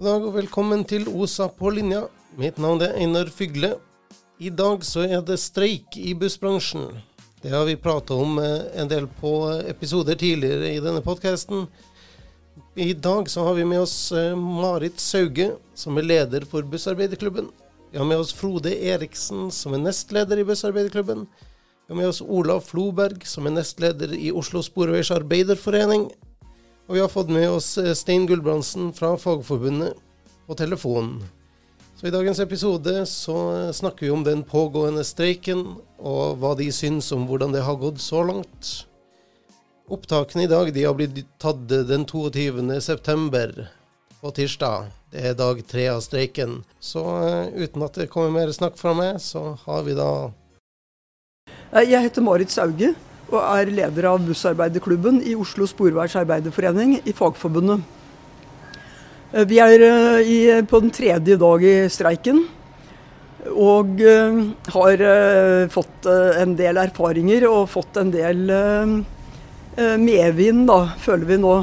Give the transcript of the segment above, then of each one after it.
God dag og velkommen til OSA på linja. Mitt navn er Einar Fygle. I dag så er det streik i bussbransjen. Det har vi prata om eh, en del på episoder tidligere i denne podkasten. I dag så har vi med oss eh, Marit Sauge, som er leder for Bussarbeiderklubben. Vi har med oss Frode Eriksen, som er nestleder i Bussarbeiderklubben. Vi har med oss Olav Floberg, som er nestleder i Oslo Sporveis Arbeiderforening. Og vi har fått med oss eh, Stein Gulbrandsen fra Fagforbundet på telefonen. Så I dagens episode så eh, snakker vi om den pågående streiken, og hva de syns om hvordan det har gått så langt. Opptakene i dag de har blitt tatt den 22.9. på tirsdag. Det er dag tre av streiken. Så uh, uten at det kommer mer snakk fra meg, så har vi da Jeg heter Marit Sauge og er leder av bussarbeiderklubben i Oslo Sporveis Arbeiderforening i Fagforbundet. Eh, vi er eh, i, på den tredje dag i streiken og uh, har fått en del erfaringer og fått en del medvind, da, føler vi nå.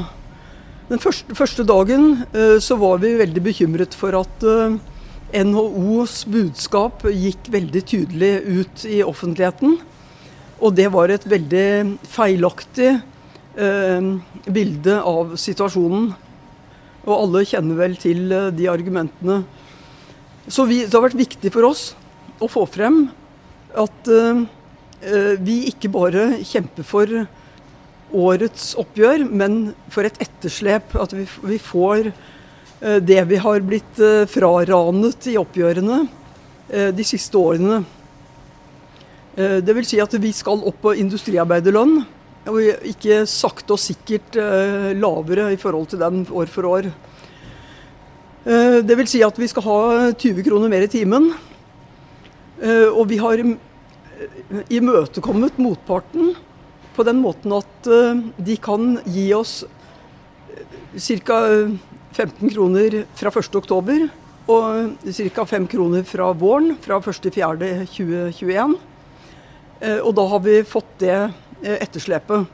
Den første, første dagen så var vi veldig bekymret for at NHOs budskap gikk veldig tydelig ut i offentligheten. Og det var et veldig feilaktig bilde av situasjonen. Og alle kjenner vel til eh, de argumentene. Så vi, det har vært viktig for oss å få frem at eh, vi ikke bare kjemper for årets oppgjør, men for et etterslep. At vi, vi får uh, det vi har blitt uh, fraranet i oppgjørene de siste årene. Det vil si at vi skal opp på industriarbeiderlønn. Og ikke sakte og sikkert eh, lavere i forhold til den år for år. Eh, det vil si at vi skal ha 20 kroner mer i timen. Eh, og vi har imøtekommet motparten på den måten at de kan gi oss ca. 15 kroner fra 1.10 og ca. 5 kroner fra våren, fra 1.4.2021. Og da har vi fått det Eh, etterslepet.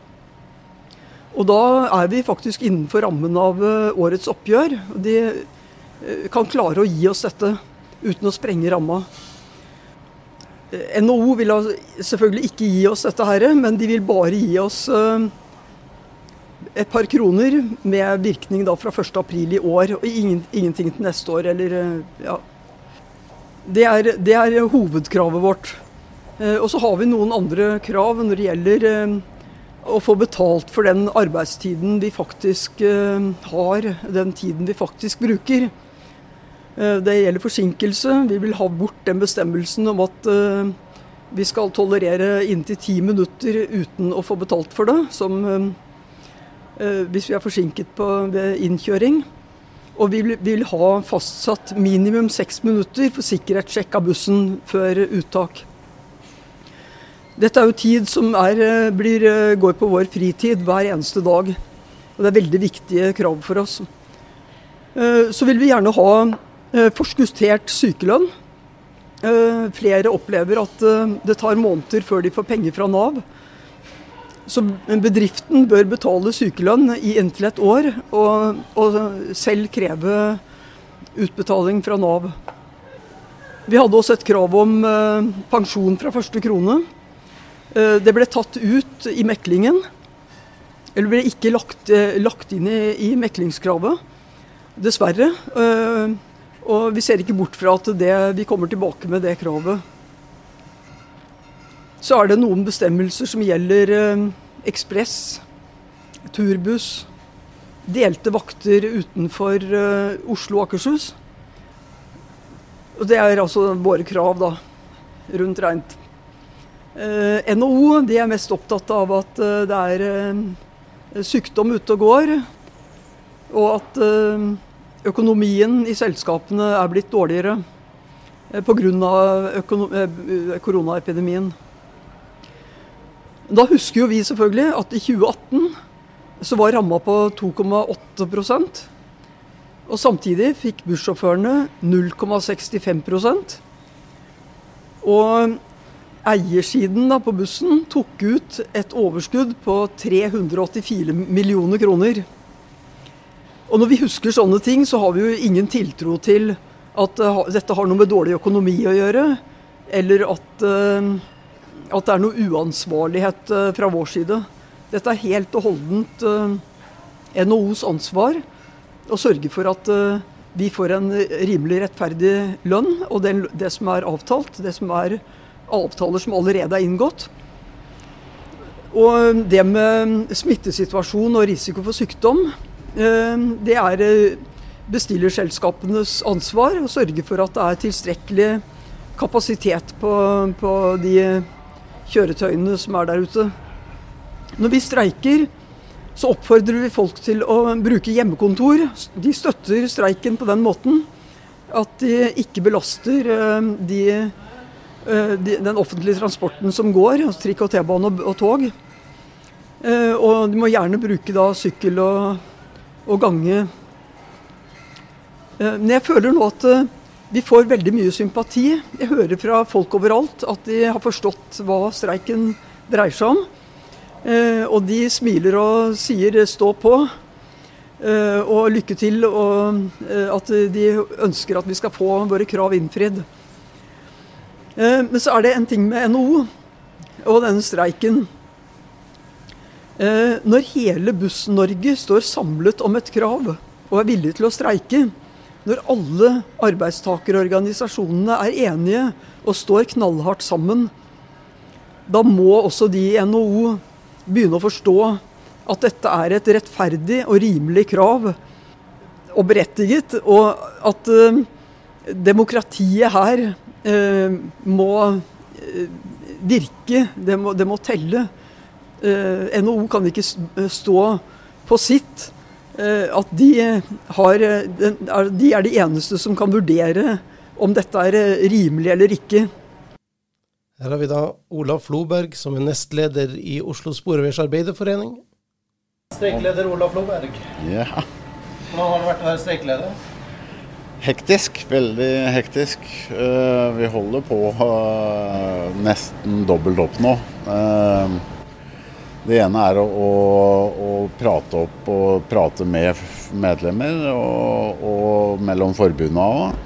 Og da er vi faktisk innenfor rammen av eh, årets oppgjør. De eh, kan klare å gi oss dette uten å sprenge ramma. NHO vil selvfølgelig ikke gi oss dette her, men de vil bare gi oss et par kroner med virkning da fra 1.4 i år, og ingenting til neste år. Eller, ja. det, er, det er hovedkravet vårt. Eh, og så har vi noen andre krav når det gjelder eh, å få betalt for den arbeidstiden vi faktisk eh, har, den tiden vi faktisk bruker. Det gjelder forsinkelse. Vi vil ha bort den bestemmelsen om at vi skal tolerere inntil ti minutter uten å få betalt for det, som hvis vi er forsinket på, ved innkjøring. Og vi vil ha fastsatt minimum seks minutter for sikkerhetssjekk av bussen før uttak. Dette er jo tid som er, eh, blir, eh, går på vår fritid hver eneste dag. Og det er veldig viktige krav for oss. Eh, så vil vi gjerne ha forskuttert sykelønn. Flere opplever at det tar måneder før de får penger fra Nav. Så bedriften bør betale sykelønn i inntil et år, og, og selv kreve utbetaling fra Nav. Vi hadde også et krav om pensjon fra første krone. Eh, det ble tatt ut i meklingen. Eller ble ikke lagt, eh, lagt inn i, i, meklingskravet, dessverre. Eh, og vi ser ikke bort fra at det, vi kommer tilbake med det kravet. Så er det noen bestemmelser som gjelder ekspress, turbuss, delte vakter utenfor Oslo og Akershus. Og det er altså våre krav, da, rundt regnet. Eh, NHO de er mest opptatt av at eh, det er eh, sykdom ute og går, og at økonomien i selskapene er blitt dårligere pga. koronaepidemien. Da husker jo vi selvfølgelig at i 2018 så var ramma på 2,8% og samtidig fikk bussjåførene 0,65% Og Eiersiden da, på bussen tok ut et overskudd på 384 millioner kroner. Og når vi husker sånne ting, så har vi jo ingen tiltro til at uh, dette har noe med dårlig økonomi å gjøre, eller at, uh, at det er noe uansvarlighet uh, fra vår side. Dette er helt og holdent NHOs ansvar å sørge for at vi får en rimelig rettferdig lønn, og det som er avtalt, det som er avtaler som allerede er inngått. Og det med smittesituasjon og risiko for sykdom, det er bestillerselskapenes ansvar å sørge for at det er tilstrekkelig kapasitet på, på de kjøretøyene som er der ute. Når vi streiker, så oppfordrer vi folk til å bruke hjemmekontor. De støtter streiken på den måten at de ikke belaster eh, eh, de, den offentlige transporten som går, altså trikk og T-bane og, og, tog. Eh, og de må gjerne bruke da sykkel og, og gange Eh, men jeg føler nå at eh, vi får veldig mye sympati. Jeg hører fra folk overalt at de har forstått hva streiken dreier seg om. Eh, og de smiler og sier 'stå på' og 'lykke til', og at de ønsker at vi skal få våre krav innfridd. Men så er det en ting med NHO og denne streiken. Når hele Buss-Norge står samlet om et krav og er villig til å streike, når alle arbeidstakerorganisasjonene er enige og står knallhardt sammen, da må også de i NHO begynne å forstå at dette er et rettferdig og rimelig krav, og berettiget, og at uh, demokratiet her må uh, virke, det må, det må telle. NHO kan ikke stå på sitt. Eh, at de, har, de er de eneste som kan vurdere om dette er eh, rimelig eller ikke. Her har vi da Olav Floberg, som er nestleder i Oslo Sporveis Arbeiderforening. Streikeleder Olav Floberg. Ja. Hvordan har det vært å være streikeleder? Hektisk. Veldig hektisk. Eh, vi holder på nesten dobbelt opp nå. Det ene er å, å, å, prate opp og prate med medlemmer, og, og mellom forbundene òg.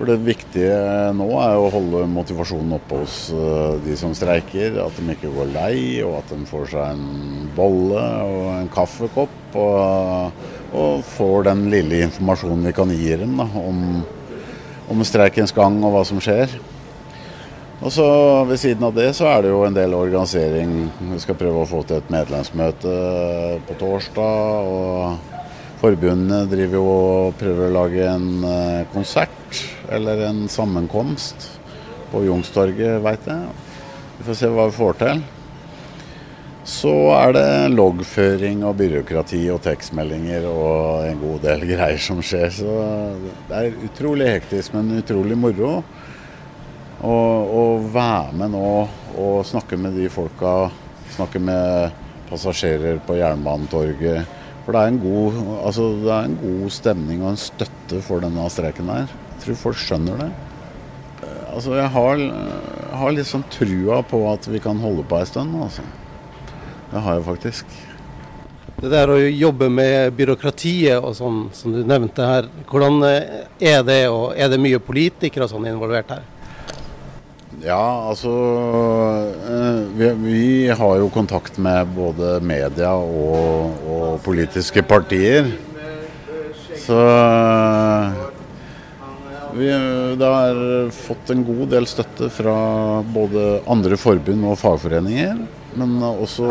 For det viktige nå er å holde motivasjonen oppe hos eh, de som streiker. At de ikke går lei, og at de får seg en bolle og en kaffekopp. Og, og får den lille informasjonen vi kan gi dem da, om, om streikens gang og hva som skjer. Og så Ved siden av det så er det jo en del organisering. Vi skal prøve å få til et medlemsmøte på torsdag. og Forbundene driver jo og prøver å lage en eh, konsert eller en sammenkomst på Youngstorget, veit jeg. Vi får se hva vi får til. Så er det loggføring og byråkrati og tekstmeldinger og en god del greier som skjer. Så det er utrolig hektisk, men utrolig moro. å være med nå og snakke med de folka, snakke med passasjerer på Jernbanetorget. For det er, en god, altså det er en god stemning og en støtte for denne streiken her. Jeg tror folk skjønner det. Eh, altså Jeg har, har litt sånn trua på at vi kan holde på ei stund. Altså. Det har jeg faktisk. Det der å jobbe med byråkratiet og sånn, som du nevnte her, hvordan er det? Og er det mye politikere og sånn involvert her? Ja, altså eh, vi, vi, har jo kontakt med både media og, og politiske partier. Så eh, vi har fått en god del støtte fra både andre forbund og fagforeninger. Men også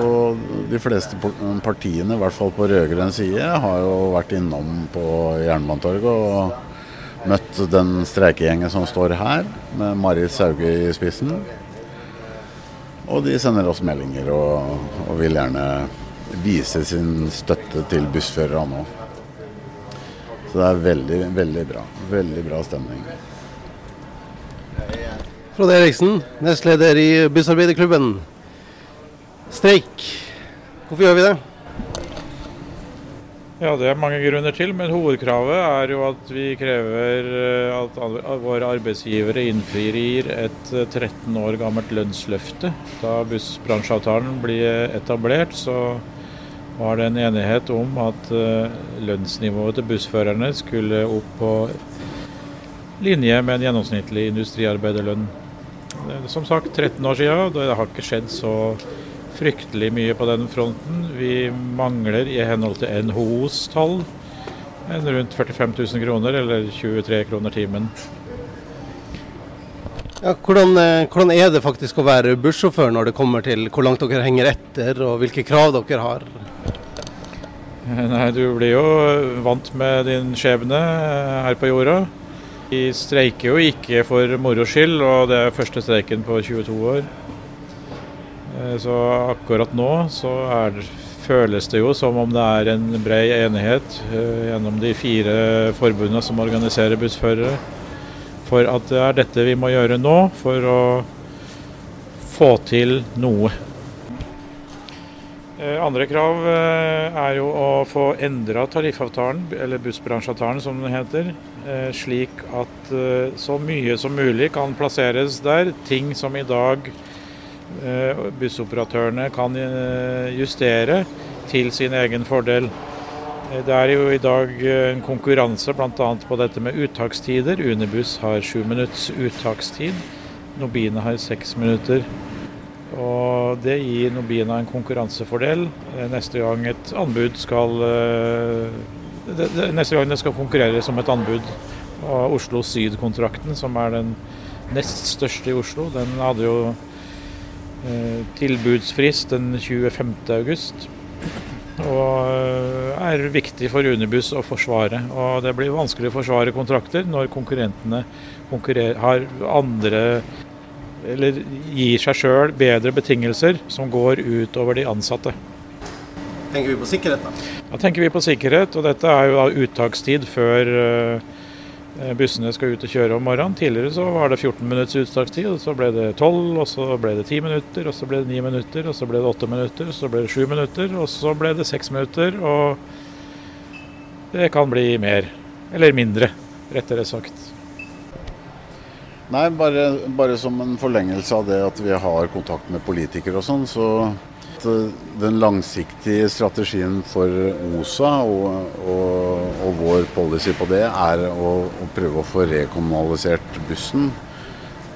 de fleste partiene, i hvert fall på rød-grønn side, har jo vært innom på Jernbanetorget og møtt den streikegjengen som står her, med Marit Sauge i spissen. Og de sender oss meldinger og, og vil gjerne vise sin støtte til bussførerne òg. Så det er veldig, veldig bra. Veldig bra stemning. Frode Eriksen, nestleder i Bussarbeiderklubben. Streik. Hvorfor gjør vi det? Ja, Det er mange grunner til, men hovedkravet er jo at vi krever eh, at våre arbeidsgivere innfrir et 13 eh, år gammelt lønnsløfte. Da bussbransjeavtalen blir etablert, så var det en enighet om at eh, lønnsnivået til bussførerne skulle opp på linje med en gjennomsnittlig industriarbeiderlønn. Som sagt 13 år siden, og det har ikke skjedd så fryktelig mye på den fronten. Vi mangler i henhold til NHOs tall en rundt 45 000 kroner, eller 23 kroner timen. Ja, hvordan, eh, hvordan, er det faktisk å være bussjåfør når det kommer til hvor langt dere henger etter og hvilke krav dere har? Nei, Du blir jo vant med din skjebne her på jorda. Vi streiker jo ikke for moro skyld, og det er første streiken på 22 år. Eh, så akkurat nå så er, føles det jo som om det er en brei enighet eh, gjennom de fire forbundene som organiserer bussførere for at det er dette vi må gjøre nå for å få til noe. Eh, andre krav er jo å få endra tariffavtalen, eller bussbransjeavtalen som den heter, slik at så mye som mulig kan plasseres der. Ting som i dag bussoperatørene kan justere til sin egen fordel. Eh, det er jo i dag eh, en konkurranse bl.a. på dette med uttakstider. Unibuss har sju minutts uttakstid. Nobina har seks minutter. Og det gir Nobina en konkurransefordel eh, neste gang et anbud skal Neste gang det skal konkurrere som et anbud. Og Oslo Syd-kontrakten, som er den nest største i Oslo, den hadde jo tilbudsfrist den 25. august og eh, er viktig for Unibuss å forsvare. Og det blir vanskelig å forsvare kontrakter når konkurrentene har andre eller gir seg sjøl bedre betingelser som går utover de ansatte. Tenker vi på sikkerhet, da? Da tenker vi på sikkerhet, og dette er jo uttakstid før Eh, bussene skal ut og kjøre om morgenen. Tidligere så var det 14 minutts uttakstid, så ble det 12, og så ble det 10 minutter, og så ble det 9 minutter, og så ble det 8 minutter, og så ble det 7 minutter, og så ble det 6 minutter, og det kan bli mer. Eller mindre, rettere sagt. Nei, bare, bare som en forlengelse av det at vi har kontakt med politikere og sånn, så Eh, den langsiktige strategien for OSA og, og, og vår policy på det er å, å, prøve å få rekommunalisert bussen.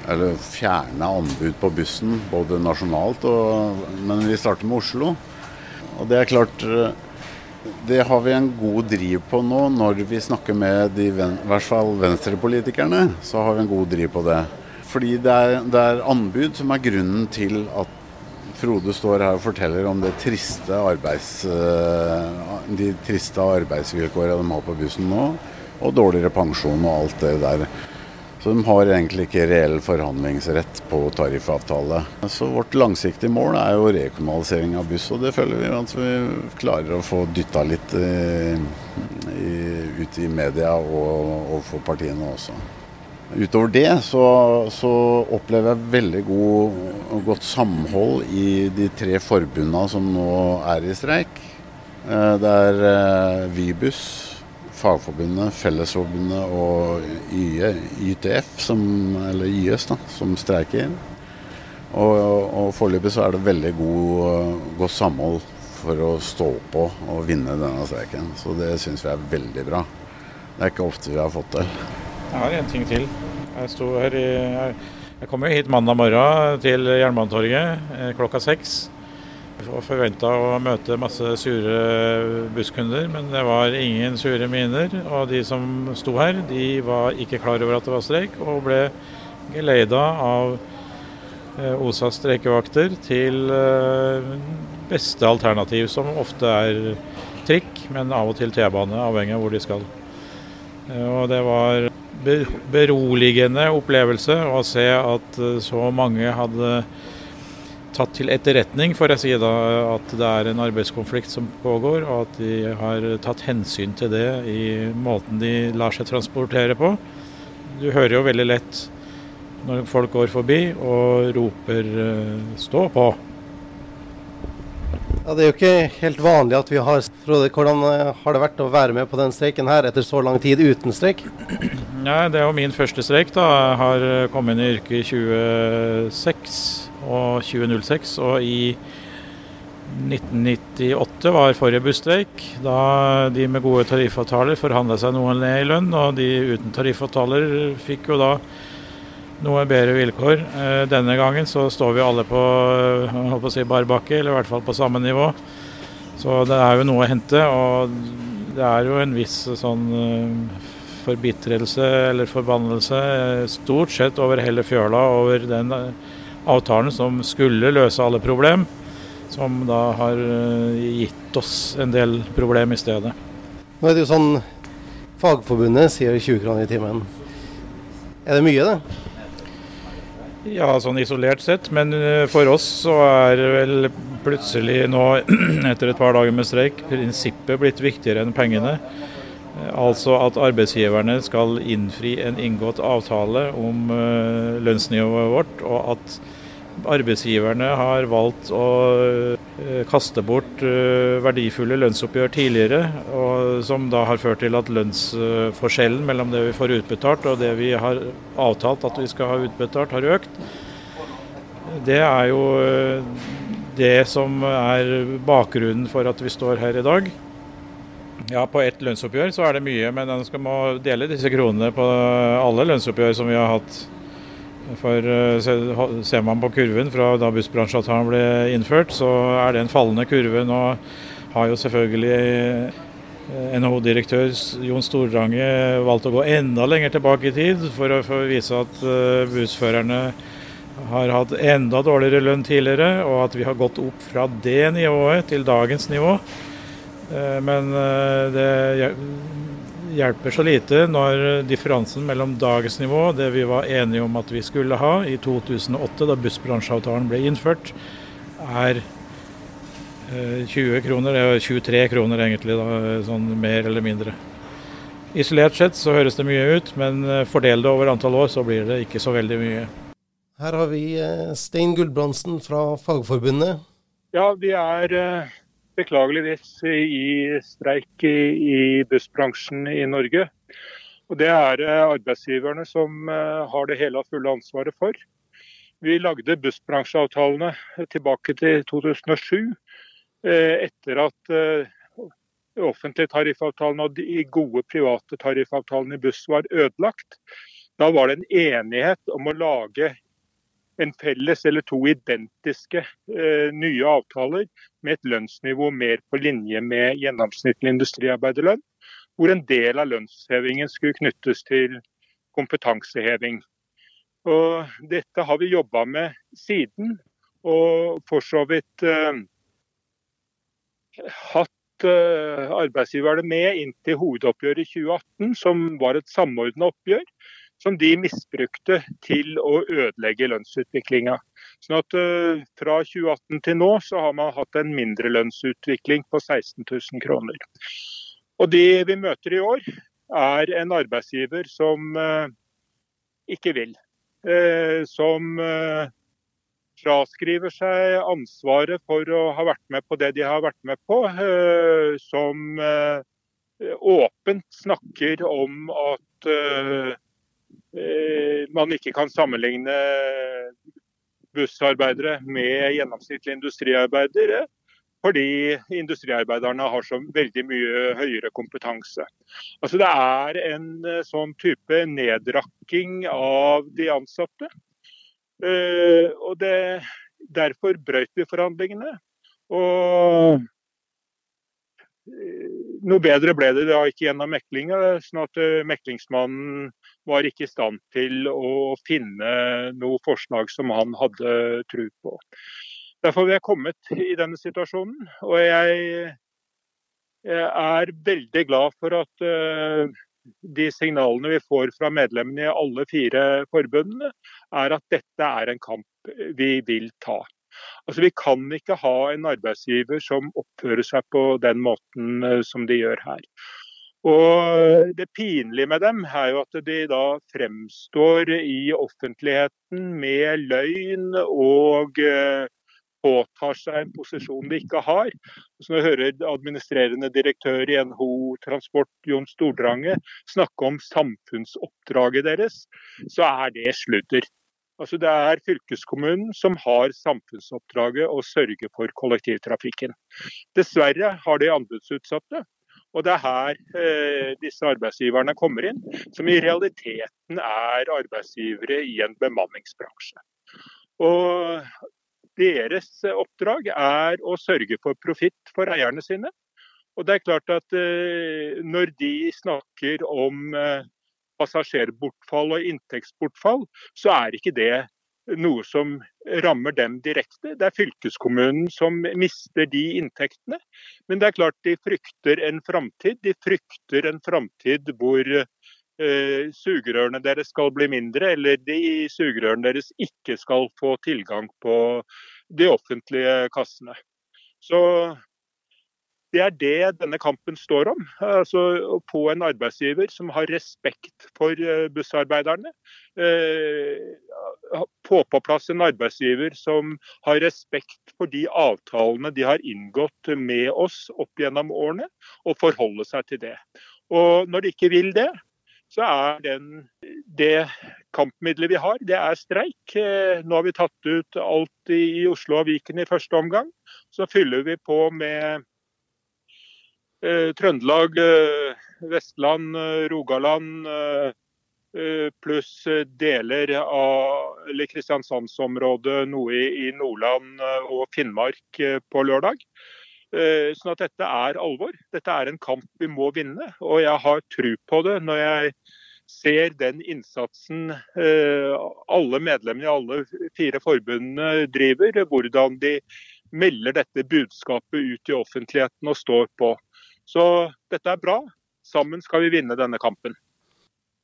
Eller fjerne anbud på bussen, både nasjonalt og Men vi starter med Oslo. Og det er klart eh, Det har vi en god driv på nå når vi snakker med de, i hvert fall venstrepolitikerne. Så har vi en god driv på det. Fordi det er, det er anbud som er grunnen til at Frode står her og forteller om triste arbeids, eh, de triste arbeidsvilkårene de har på bussen nå, og dårligere pensjon og alt det der. Så de har egentlig ikke reell forhandlingsrett på tariffavtale. Så vårt langsiktige mål er jo rekommunalisering av buss, og det føler vi at vi klarer å få dytta litt i, i, ut i media og, overfor partiene også. Utover det så, så, opplever jeg veldig god, godt samhold i de tre forbundene som nå er i streik. Eh, det er Vibus, Fagforbundet, Fellesforbundet og YTF, som, eller YS, da, som streiker. Og, og foreløpig så er det veldig god, godt samhold for å stå på og vinne denne streiken. Så det syns vi er veldig bra. Det er ikke ofte vi har fått til. Jeg har en ting til. Jeg sto her i Jeg kom jo hit mandag morgen til Jernbanetorget eh, klokka seks. Og forventa å møte masse sure busskunder, men det var ingen sure miner. Og de som sto her, de var ikke klar over at det var streik, og ble geleida av eh, OSAs streikevakter til eh, beste alternativ, som ofte er trikk, men av og til T-bane, avhengig av hvor de skal. Og det var beroligende opplevelse å se at eh, så mange hadde tatt til etterretning, får jeg si da, at det er en arbeidskonflikt som pågår, og at de har tatt hensyn til det i måten de lar seg transportere på. Du hører jo veldig lett når folk går forbi og roper eh, 'stå på'. Ja, Det er jo ikke helt vanlig at vi har Frode, hvordan eh, har det vært å være med på den streiken her etter så lang tid uten streik? Ja, det er jo min første streik. da. Jeg har eh, kommet inn i yrket i 2006 og 2006. Og i 1998 var forrige busstreik, da de med gode tariffavtaler forhandla seg noe ned i lønn, og de uten tariffavtaler fikk jo da noe bedre vilkår. Eh, denne gangen så står vi alle på, på si bar bakke, eller i hvert fall på samme nivå. Så det er jo noe å hente. Og det er jo en viss sånn eh, forbitrelse eller forbannelse eh, stort sett over hele fjøla over den avtalen som skulle løse alle problem som da har eh, gitt oss en del problem i stedet. Nå er det jo sånn Fagforbundet sier 20 kroner i timen. Er det mye, det? Ja, sånn isolert sett. Men eh, for oss så er vel plutselig nå, etter et par dager med streik, prinsippet blitt viktigere enn pengene. Eh, altså at arbeidsgiverne skal innfri en inngått avtale om lønnsnivået vårt, og at arbeidsgiverne har valgt å eh, kaste bort eh, verdifulle lønnsoppgjør tidligere, som da har ført til at lønnsforskjellen mellom det vi får utbetalt og det vi har avtalt at vi skal ha utbetalt, har økt. Det er jo eh, det som er bakgrunnen for at vi står her i dag. Ja, På ett lønnsoppgjør så er det mye, men en skal må dele disse kronene på alle lønnsoppgjør som vi har hatt for eh, Ser man på kurven fra da bussbransjeavtalen ble innført, så er det en fallende kurve. Nå har jo selvfølgelig eh, NHO-direktør Jon Stordrange valgt å gå enda lenger tilbake i tid for å, vise at uh, bussførerne har hatt enda dårligere lønn tidligere, og at vi har gått opp fra det nivået til dagens nivå. Uh, men uh, det hjelper så lite når differansen mellom dagens nivå, det vi var enige om at vi skulle ha i 2008 da bussbransjeavtalen ble innført, er 20 eh, kroner, det er 23 kroner egentlig, da, sånn mer eller mindre. Isolert sett så høres det mye ut, men eh, fordel det over antall år, så blir det ikke så veldig mye. Her har vi eh, Stein Gulbrandsen fra Fagforbundet. Ja, vi er beklageligvis i streik i, bussbransjen i Norge. Og Det er det arbeidsgiverne som eh, har det hele og fulle ansvaret for. Vi lagde bussbransjeavtalene tilbake til 2007, eh, etter at offentlige tariffavtalene og de gode private tariffavtalene i buss var ødelagt. Da var det en enighet om å lage en felles eller to identiske eh, nye avtaler med et lønnsnivå mer på linje med gjennomsnittlig industriarbeiderlønn, hvor en del av lønnshevingen skulle knyttes til kompetanseheving. Og dette har vi jobba med siden, og for så vidt eh, hatt eh, arbeidsgiverne med inntil hovedoppgjøret i 2018, som var et samordna oppgjør som de misbrukte til å ødelegge lønnsutviklinga. Sånn at uh, Fra 2018 til nå så har man hatt en mindre lønnsutvikling på 16 000 kroner. Og De vi møter i år, er en arbeidsgiver som uh, ikke vil. Uh, som fraskriver seg ansvaret for å ha vært med på det de har vært med på. som åpent snakker om at Eh, man ikke kan sammenligne bussarbeidere med gjennomsnittlige industriarbeidere. Fordi industriarbeiderne har så veldig mye høyere kompetanse. Altså Det er en eh, sånn type nedrakking av de ansatte. Eh, og det, Derfor brøt vi forhandlingene. Og noe bedre ble det da ikke gjennom meklinga. sånn at Meklingsmannen var ikke i stand til å finne noe forslag som han hadde tro på. Derfor har vi kommet i denne situasjonen. Og jeg, er veldig glad for at uh, de signalene vi får fra medlemmene i alle fire forbundene, er at dette er en kamp vi vil ta. Altså, Vi kan ikke ha en arbeidsgiver som oppfører seg på den måten uh, som de gjør her. Og Det pinlige med dem er jo at de da fremstår i offentligheten med løgn og eh, påtar seg en posisjon de ikke har. Så når jeg hører administrerende direktør i NHO Transport, Jon Stordrange, snakke om samfunnsoppdraget deres, så er det sludder. Altså Det er fylkeskommunen som har samfunnsoppdraget å sørge for kollektivtrafikken. Dessverre har de anbudsutsatte. Og det er her eh, disse arbeidsgiverne kommer inn, som i realiteten er arbeidsgivere i en bemanningsbransje. Og deres oppdrag er å sørge for profitt for eierne sine. Og det er klart at eh, når de snakker om eh, passasjerbortfall og inntektsbortfall, så er ikke det noe som rammer dem direkte. Det er fylkeskommunen som mister de inntektene. Men det er klart de frykter en framtid. De frykter en framtid hvor eh, sugerørene deres skal bli mindre, eller de sugerørene deres ikke skal få tilgang på de offentlige kassene. Så det er det denne kampen står om. Altså På en arbeidsgiver som har respekt for eh, bussarbeiderne. På få på plass en arbeidsgiver som har respekt for de avtalene de har inngått med oss opp gjennom årene, og forholde seg til det. Og når de ikke vil det, så er den, det kampmiddelet vi har, det er streik. Eh, nå har vi tatt ut alt i Oslo og Viken i første omgang. Så fyller vi på med Eh, Trøndelag, eh, Vestland, eh, Rogaland pluss deler av Kristiansandsområdet, noe i Nordland og Finnmark på lørdag. Sånn at dette er alvor. Dette er en kamp vi må vinne. Og jeg har tro på det når jeg ser den innsatsen alle medlemmene i alle fire forbundene driver. Hvordan de melder dette budskapet ut i offentligheten og står på. Så dette er bra. Sammen skal vi vinne denne kampen.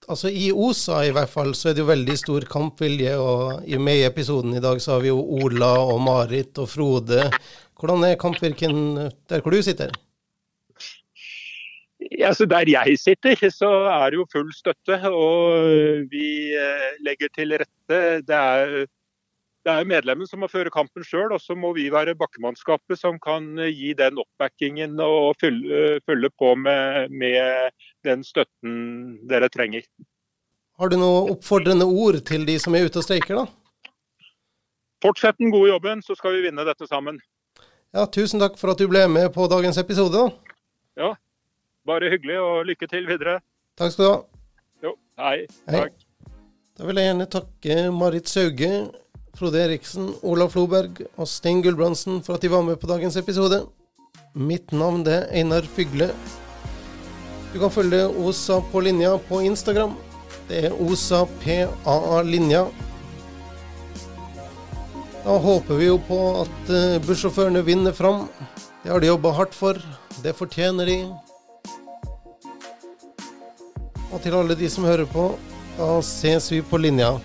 Altså I OSA i hvert fall så er det jo veldig stor kampvilje. og i Med i episoden i dag så har vi jo Ola og Marit og Frode. Hvordan er kampvirken der hvor du sitter? Ja, så Der jeg sitter, så er det jo full støtte. Og vi eh, legger til rette. Det er det er medlemmen som må føre kampen sjøl, og så må vi være bakkemannskapet som kan gi den oppbackingen og følge, følge på med, med, den støtten dere trenger. Har du noen oppfordrende ord til de som er ute og streiker, da? Fortsett den gode jobben, så skal vi vinne dette sammen. Ja, Tusen takk for at du ble med på dagens episode. da. Ja, bare hyggelig, og lykke til videre. Takk skal du ha. Jo, hei. hei. Takk. Da vil jeg gjerne takke Marit Sauge Frode Eriksen, Olav Floberg og Stein Gulbrandsen for at de var med på dagens episode. Mitt navn er Einar Fygle. Du kan følge OSA på linja på Instagram. Det er OSA PAA linja. Da håper vi jo på at eh, bussjåførene vinner fram. Det har de jobba hardt for. Det fortjener de. Og til alle de som hører på, da ses vi på linja.